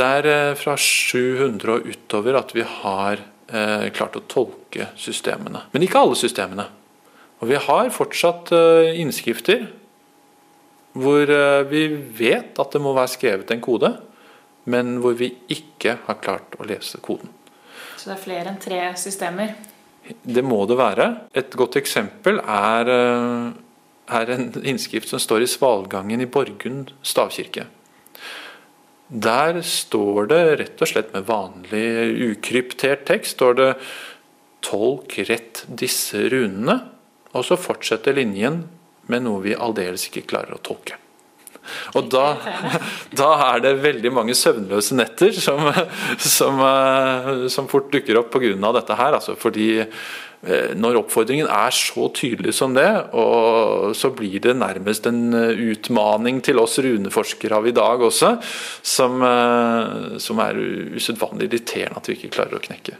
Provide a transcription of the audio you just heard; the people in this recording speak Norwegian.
Det er eh, fra 700 og utover at vi har eh, klart å tolke systemene. Men ikke alle systemene. Og vi har fortsatt eh, innskrifter hvor vi vet at det må være skrevet en kode, men hvor vi ikke har klart å lese koden. Så det er flere enn tre systemer? Det må det være. Et godt eksempel er, er en innskrift som står i svalgangen i Borgund stavkirke. Der står det rett og slett med vanlig ukryptert tekst står det 'tolk rett disse runene', og så fortsetter linjen med noe vi aldeles ikke klarer å tolke. Og da, da er det veldig mange søvnløse netter som, som, eh, som fort dukker opp pga. dette her. Altså fordi eh, når oppfordringen er så tydelig som det, så blir det nærmest en eh, utmaning til oss runeforskere av i dag også, som, som er usedvanlig irriterende at vi ikke klarer å knekke.